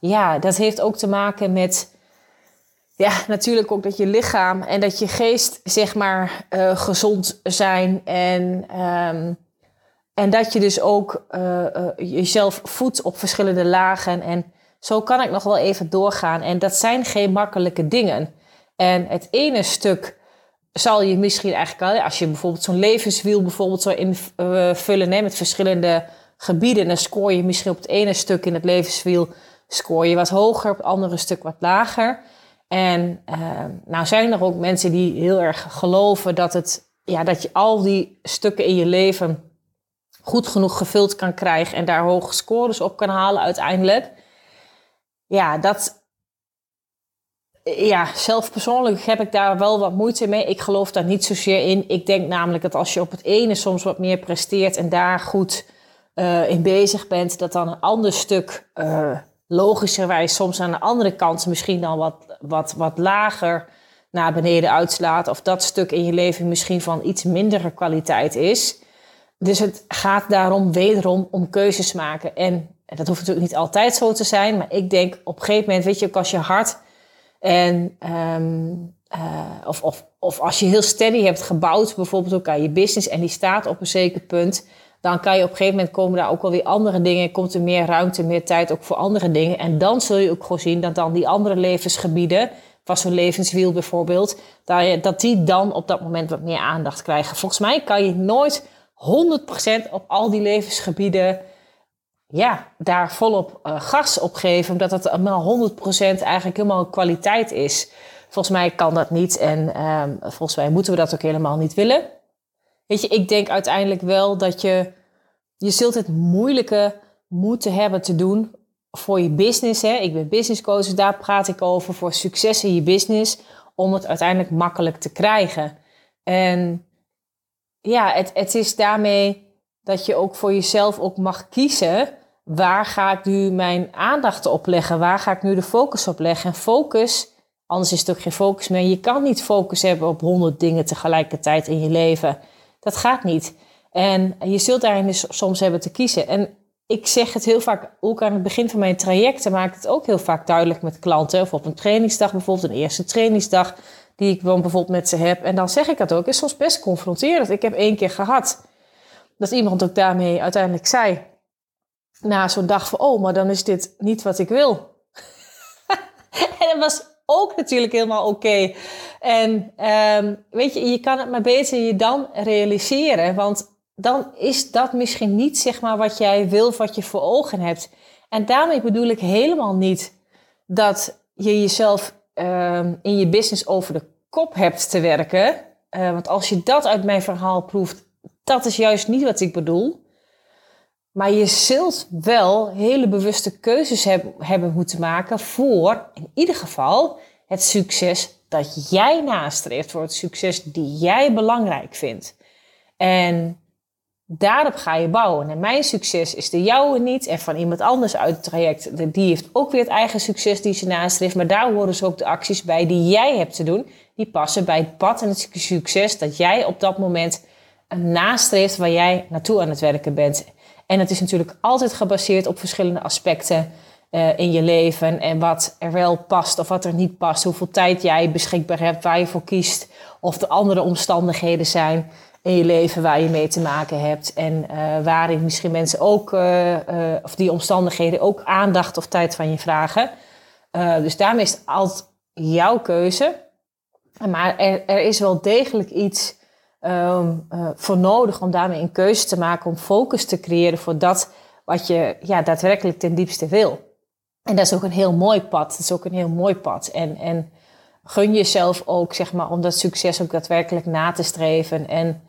ja, dat heeft ook te maken met, ja, natuurlijk ook dat je lichaam en dat je geest, zeg maar, uh, gezond zijn. En um, en dat je dus ook uh, uh, jezelf voedt op verschillende lagen. En zo kan ik nog wel even doorgaan. En dat zijn geen makkelijke dingen. En het ene stuk zal je misschien eigenlijk al, als je bijvoorbeeld zo'n levenswiel bijvoorbeeld zou invullen hè, met verschillende gebieden, dan scoor je misschien op het ene stuk in het levenswiel scoor je wat hoger, op het andere stuk wat lager. En uh, nou zijn er ook mensen die heel erg geloven dat, het, ja, dat je al die stukken in je leven goed genoeg gevuld kan krijgen en daar hoge scores op kan halen uiteindelijk. Ja, dat. Ja, zelf persoonlijk heb ik daar wel wat moeite mee. Ik geloof daar niet zozeer in. Ik denk namelijk dat als je op het ene soms wat meer presteert en daar goed uh, in bezig bent, dat dan een ander stuk uh, logischerwijs soms aan de andere kant misschien dan wat, wat, wat lager naar beneden uitslaat. Of dat stuk in je leven misschien van iets mindere kwaliteit is. Dus het gaat daarom wederom om keuzes maken. En dat hoeft natuurlijk niet altijd zo te zijn, maar ik denk op een gegeven moment, weet je, ook als je hart en um, uh, of, of, of als je heel steady hebt gebouwd, bijvoorbeeld ook aan je business, en die staat op een zeker punt dan kan je op een gegeven moment komen daar ook wel weer andere dingen. Komt er meer ruimte, meer tijd ook voor andere dingen. En dan zul je ook gewoon zien dat dan die andere levensgebieden, was zo'n levenswiel bijvoorbeeld, dat die dan op dat moment wat meer aandacht krijgen. Volgens mij kan je nooit 100% op al die levensgebieden ja, daar volop uh, gas op geven, omdat het allemaal 100% eigenlijk helemaal kwaliteit is. Volgens mij kan dat niet en um, volgens mij moeten we dat ook helemaal niet willen. Weet je, ik denk uiteindelijk wel dat je, je zult het moeilijke moeten hebben te doen voor je business. Hè? Ik ben business coach, dus daar praat ik over voor succes in je business, om het uiteindelijk makkelijk te krijgen. En ja, het, het is daarmee dat je ook voor jezelf ook mag kiezen. Waar ga ik nu mijn aandacht op leggen? Waar ga ik nu de focus op leggen? En focus, anders is het ook geen focus meer. Je kan niet focus hebben op honderd dingen tegelijkertijd in je leven. Dat gaat niet. En je zult daarin dus soms hebben te kiezen. En ik zeg het heel vaak, ook aan het begin van mijn trajecten, maak ik het ook heel vaak duidelijk met klanten. Of op een trainingsdag bijvoorbeeld, een eerste trainingsdag die ik dan bijvoorbeeld met ze heb. En dan zeg ik dat ook. is soms best confronterend. Ik heb één keer gehad dat iemand ook daarmee uiteindelijk zei, na zo'n dag van, oh, maar dan is dit niet wat ik wil. en dat was ook natuurlijk helemaal oké. En um, weet je, je kan het maar beter je dan realiseren, want dan is dat misschien niet zeg maar wat jij wil, wat je voor ogen hebt. En daarmee bedoel ik helemaal niet dat je jezelf um, in je business over de kop hebt te werken. Uh, want als je dat uit mijn verhaal proeft, dat is juist niet wat ik bedoel. Maar je zult wel hele bewuste keuzes heb, hebben moeten maken voor, in ieder geval, het succes dat jij nastreeft. Voor het succes die jij belangrijk vindt. En daarop ga je bouwen. En mijn succes is de jouwe niet. En van iemand anders uit het traject, die heeft ook weer het eigen succes die ze nastreeft. Maar daar horen dus ook de acties bij die jij hebt te doen. Die passen bij het pad en het succes dat jij op dat moment nastreeft waar jij naartoe aan het werken bent. En het is natuurlijk altijd gebaseerd op verschillende aspecten uh, in je leven. En wat er wel past of wat er niet past. Hoeveel tijd jij beschikbaar hebt, waar je voor kiest. Of er andere omstandigheden zijn in je leven waar je mee te maken hebt. En uh, waarin misschien mensen ook, uh, of die omstandigheden ook aandacht of tijd van je vragen. dus daarmee is het altijd jouw keuze. Maar er is wel degelijk iets um, voor nodig om daarmee een keuze te maken, om focus te creëren voor dat wat je ja, daadwerkelijk ten diepste wil. En dat is ook een heel mooi pad. Dat is ook een heel mooi pad. En, en gun jezelf ook, zeg maar, om dat succes ook daadwerkelijk na te streven. En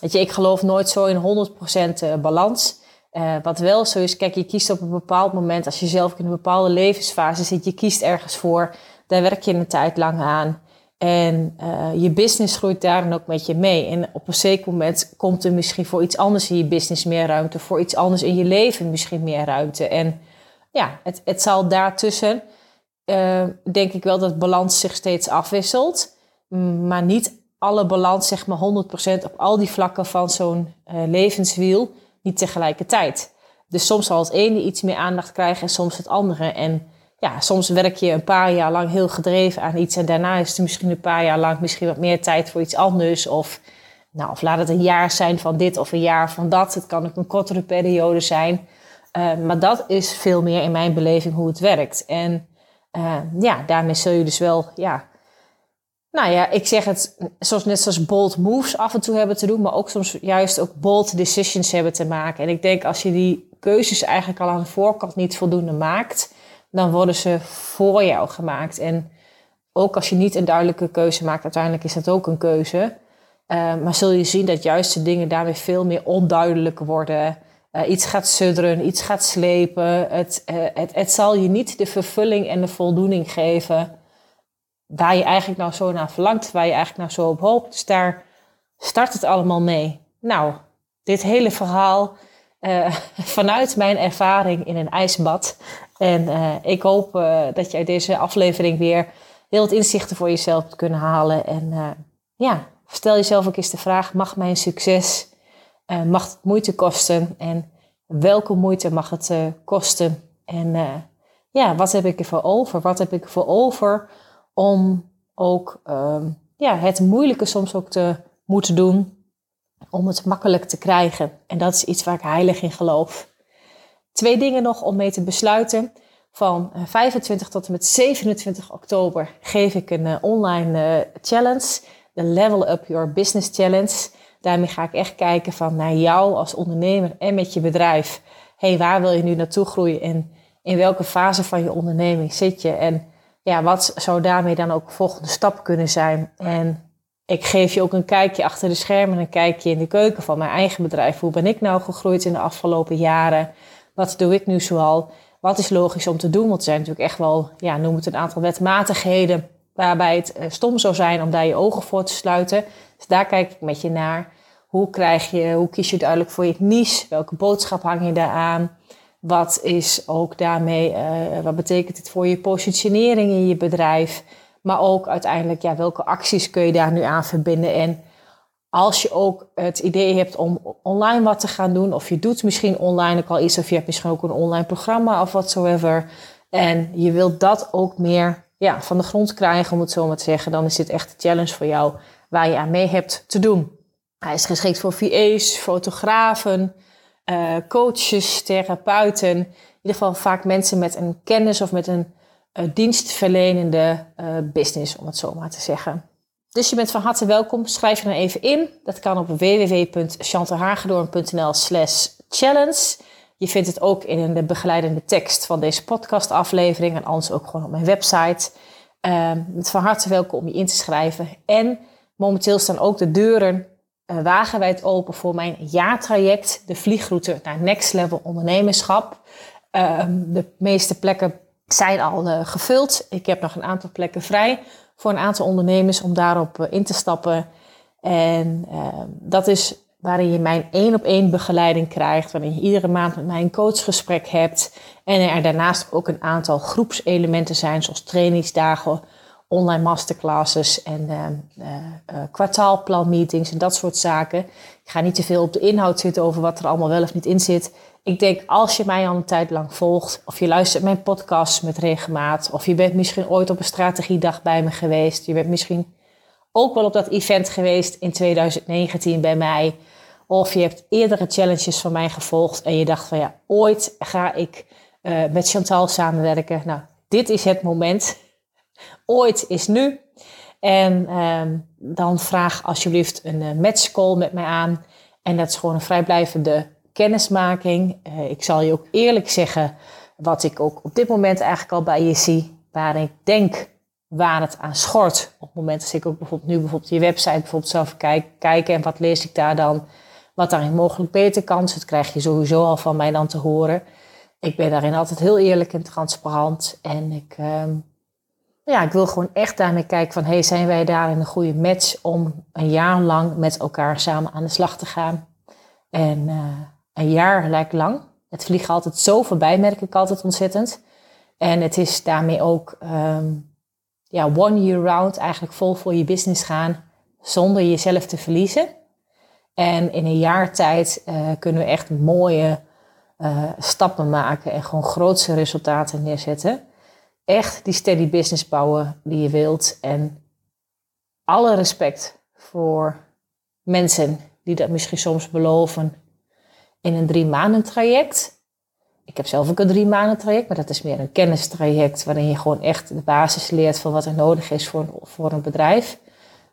weet je, ik geloof nooit zo in 100% eh, balans. Uh, wat wel zo is, kijk, je kiest op een bepaald moment, als je zelf in een bepaalde levensfase zit, je kiest ergens voor, daar werk je een tijd lang aan. En uh, je business groeit daar dan ook met je mee. En op een zeker moment komt er misschien voor iets anders in je business meer ruimte, voor iets anders in je leven misschien meer ruimte. En ja, het, het zal daartussen, uh, denk ik wel dat balans zich steeds afwisselt. Maar niet alle balans, zeg maar 100% op al die vlakken van zo'n uh, levenswiel, niet tegelijkertijd. Dus soms zal het ene iets meer aandacht krijgen en soms het andere. En ja, soms werk je een paar jaar lang heel gedreven aan iets en daarna is er misschien een paar jaar lang misschien wat meer tijd voor iets anders. Of, nou, of laat het een jaar zijn van dit of een jaar van dat. Het kan ook een kortere periode zijn. Uh, maar dat is veel meer in mijn beleving hoe het werkt. En uh, ja, daarmee zul je dus wel, ja, nou ja, ik zeg het zoals, net zoals bold moves af en toe hebben te doen, maar ook soms juist ook bold decisions hebben te maken. En ik denk als je die keuzes eigenlijk al aan de voorkant niet voldoende maakt, dan worden ze voor jou gemaakt. En ook als je niet een duidelijke keuze maakt, uiteindelijk is dat ook een keuze. Uh, maar zul je zien dat juist de dingen daarmee veel meer onduidelijk worden. Uh, iets gaat sudderen, iets gaat slepen. Het, uh, het, het zal je niet de vervulling en de voldoening geven waar je eigenlijk nou zo naar verlangt, waar je eigenlijk nou zo op hoopt. Dus daar start het allemaal mee. Nou, dit hele verhaal vanuit mijn ervaring in een ijsbad en uh, ik hoop uh, dat je uit deze aflevering weer heel wat inzichten voor jezelf hebt kunnen halen. En uh, ja, stel jezelf ook eens de vraag: mag mijn succes, mag het moeite kosten? En welke moeite mag het kosten? En ja, wat heb ik ervoor over? Wat heb ik ervoor over om ook ja, het moeilijke soms ook te moeten doen? om het makkelijk te krijgen. En dat is iets waar ik heilig in geloof. Twee dingen nog om mee te besluiten. Van 25 tot en met 27 oktober geef ik een online challenge. De Level Up Your Business Challenge. Daarmee ga ik echt kijken van naar jou als ondernemer en met je bedrijf. hey, waar wil je nu naartoe groeien en in welke fase van je onderneming zit je? En ja, wat zou daarmee dan ook de volgende stap kunnen zijn? En ik geef je ook een kijkje achter de schermen, een kijkje in de keuken van mijn eigen bedrijf. Hoe ben ik nou gegroeid in de afgelopen jaren? Wat doe ik nu zoal? Wat is logisch om te doen? Want er zijn natuurlijk echt wel, ja, noem het een aantal wetmatigheden waarbij het eh, stom zou zijn om daar je ogen voor te sluiten. Dus daar kijk ik met je naar. Hoe, krijg je, hoe kies je duidelijk voor je niche? Welke boodschap hang je daar aan? Wat is ook daarmee, uh, wat betekent het voor je positionering in je bedrijf? Maar ook uiteindelijk, ja, welke acties kun je daar nu aan verbinden? En als je ook het idee hebt om online wat te gaan doen, of je doet misschien online ook al iets, of je hebt misschien ook een online programma of watsoever. En je wilt dat ook meer ja, van de grond krijgen, om het zo maar te zeggen, dan is dit echt een challenge voor jou waar je aan mee hebt te doen. Hij is geschikt voor VA's, fotografen, uh, coaches, therapeuten. In ieder geval vaak mensen met een kennis of met een uh, dienstverlenende uh, business, om het zo maar te zeggen. Dus je bent van harte welkom. Schrijf je dan even in. Dat kan op www.chantalhagedoorn.nl slash challenge. Je vindt het ook in de begeleidende tekst van deze podcastaflevering en anders ook gewoon op mijn website. Uh, van harte welkom om je in te schrijven. En momenteel staan ook de deuren uh, wagenwijd open voor mijn jaartraject, de vliegroute naar Next Level Ondernemerschap. Uh, de meeste plekken zijn al uh, gevuld. Ik heb nog een aantal plekken vrij voor een aantal ondernemers om daarop uh, in te stappen. En ehm, dat is waarin je mijn één op één begeleiding krijgt, waarin je iedere maand met mij een coachgesprek hebt. En er daarnaast ook een aantal groepselementen zijn, zoals trainingsdagen, online masterclasses en uh, uh, kwartaalplanmeetings en dat soort zaken. Ik ga niet te veel op de inhoud zitten over wat er allemaal wel of niet in zit. Ik denk als je mij al een tijd lang volgt, of je luistert mijn podcast met regelmaat, of je bent misschien ooit op een strategiedag bij me geweest, je bent misschien ook wel op dat event geweest in 2019 bij mij, of je hebt eerdere challenges van mij gevolgd en je dacht van ja, ooit ga ik met Chantal samenwerken. Nou, dit is het moment ooit is nu. En ehm, dan vraag alsjeblieft een uh, matchcall met mij aan. En dat is gewoon een vrijblijvende kennismaking. Uh, ik zal je ook eerlijk zeggen wat ik ook op dit moment eigenlijk al bij je zie. Waar ik denk waar het aan schort. Op het moment dat ik ook bijvoorbeeld nu bijvoorbeeld je website bijvoorbeeld zelf kijk, kijken en wat lees ik daar dan. Wat daarin mogelijk beter kan. Dat krijg je sowieso al van mij dan te horen. Ik ben daarin altijd heel eerlijk en transparant. En ik... Ehm, ja, ik wil gewoon echt daarmee kijken van, hey, zijn wij daar in een goede match om een jaar lang met elkaar samen aan de slag te gaan? En uh, een jaar lijkt lang. Het vliegt altijd zo voorbij, merk ik altijd ontzettend. En het is daarmee ook um, ja, one year round eigenlijk vol voor je business gaan zonder jezelf te verliezen. En in een jaar tijd uh, kunnen we echt mooie uh, stappen maken en gewoon grootse resultaten neerzetten echt die steady business bouwen die je wilt. En alle respect voor mensen die dat misschien soms beloven in een drie maanden traject. Ik heb zelf ook een drie maanden traject, maar dat is meer een kennistraject waarin je gewoon echt de basis leert van wat er nodig is voor, voor een bedrijf.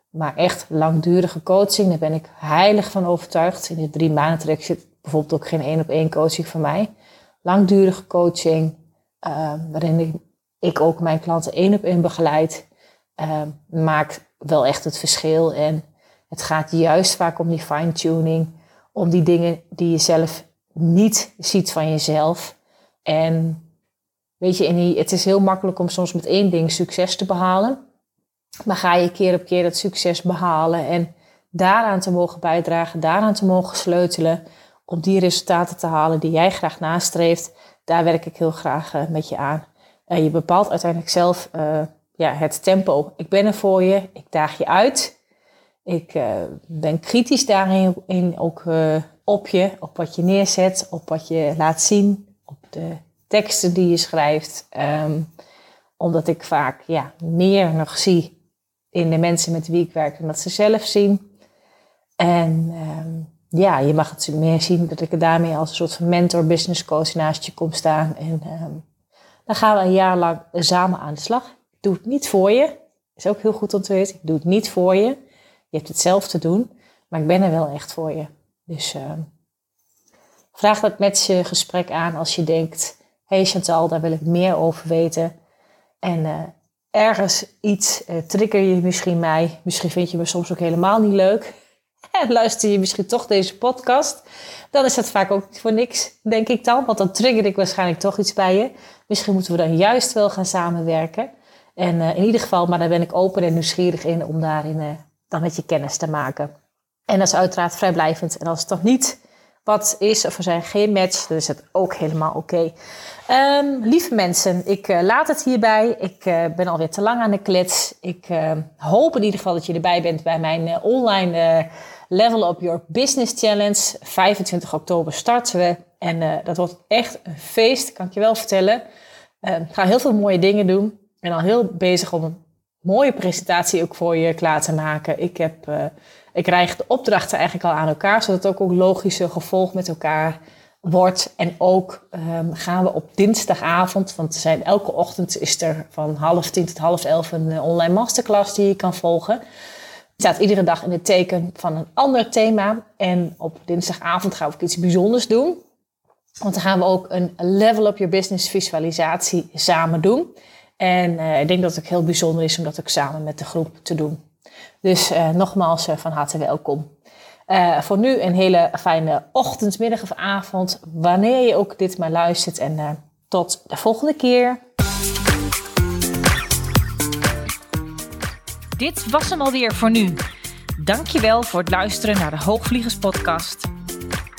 Maar echt langdurige coaching, daar ben ik heilig van overtuigd. In dit drie maanden traject zit bijvoorbeeld ook geen één op één coaching van mij. Langdurige coaching, uh, waarin ik ik ook mijn klanten één op één begeleid, uh, maakt wel echt het verschil. En het gaat juist vaak om die fine-tuning, om die dingen die je zelf niet ziet van jezelf. En weet je, in het is heel makkelijk om soms met één ding succes te behalen. Maar ga je keer op keer dat succes behalen en daaraan te mogen bijdragen, daaraan te mogen sleutelen, om die resultaten te halen die jij graag nastreeft, daar werk ik heel graag uh, met je aan. Uh, je bepaalt uiteindelijk zelf uh, ja, het tempo. Ik ben er voor je, ik daag je uit. Ik uh, ben kritisch daarin in, ook op je, op wat je neerzet, op wat je laat zien, op de teksten die je schrijft. Um, omdat ik vaak ja, meer nog zie in de mensen met wie ik werk dan dat ze zelf zien. En ehm, ja, je mag het meer zien dat ik er daarmee als een soort van mentor, business coach naast je kom staan. En ehm, dan gaan we een jaar lang samen aan de slag. Ik doe het niet voor je. Is ook heel goed om te weten. Ik doe het niet voor je. Je hebt het zelf te doen. Maar ik ben er wel echt voor je. Dus uh, vraag dat met je gesprek aan als je denkt... hey Chantal, daar wil ik meer over weten. En uh, ergens iets uh, trigger je misschien mij. Misschien vind je me soms ook helemaal niet leuk. En luister je misschien toch deze podcast. Dan is dat vaak ook voor niks, denk ik dan. Want dan trigger ik waarschijnlijk toch iets bij je. Misschien moeten we dan juist wel gaan samenwerken. En uh, in ieder geval, maar daar ben ik open en nieuwsgierig in om daarin uh, dan met je kennis te maken. En dat is uiteraard vrijblijvend. En als het toch niet wat is of er zijn geen match, dan is het ook helemaal oké. Um, lieve mensen, ik uh, laat het hierbij. Ik uh, ben alweer te lang aan de klets. Ik uh, hoop in ieder geval dat je erbij bent bij mijn online Level Up Your Business Challenge. 25 oktober starten we. En dat wordt echt een feest, kan ik je wel vertellen. ik ga heel veel mooie dingen doen. En al heel bezig om een mooie presentatie ook voor je klaar te maken. Ik, heb, ik krijg de opdrachten eigenlijk al aan elkaar, zodat het ook een logische gevolg met elkaar wordt. En ook um, gaan we op dinsdagavond, want zijn, elke ochtend is er van half tien tot half elf een uh, online masterclass die je kan volgen. Staat iedere dag in het teken van een ander thema. En op dinsdagavond gaan we ook iets bijzonders doen. Want dan gaan we ook een Level Up Your Business visualisatie samen doen. En uh, ik denk dat het heel bijzonder is om dat ook samen met de groep te doen. Dus uh, nogmaals van harte welkom. Voor nu een hele fijne ochtend, middag of avond, wanneer je ook dit maar luistert. En tot de volgende keer. Dit was hem alweer voor nu. Dankjewel voor het luisteren naar de Hoogvliegers podcast.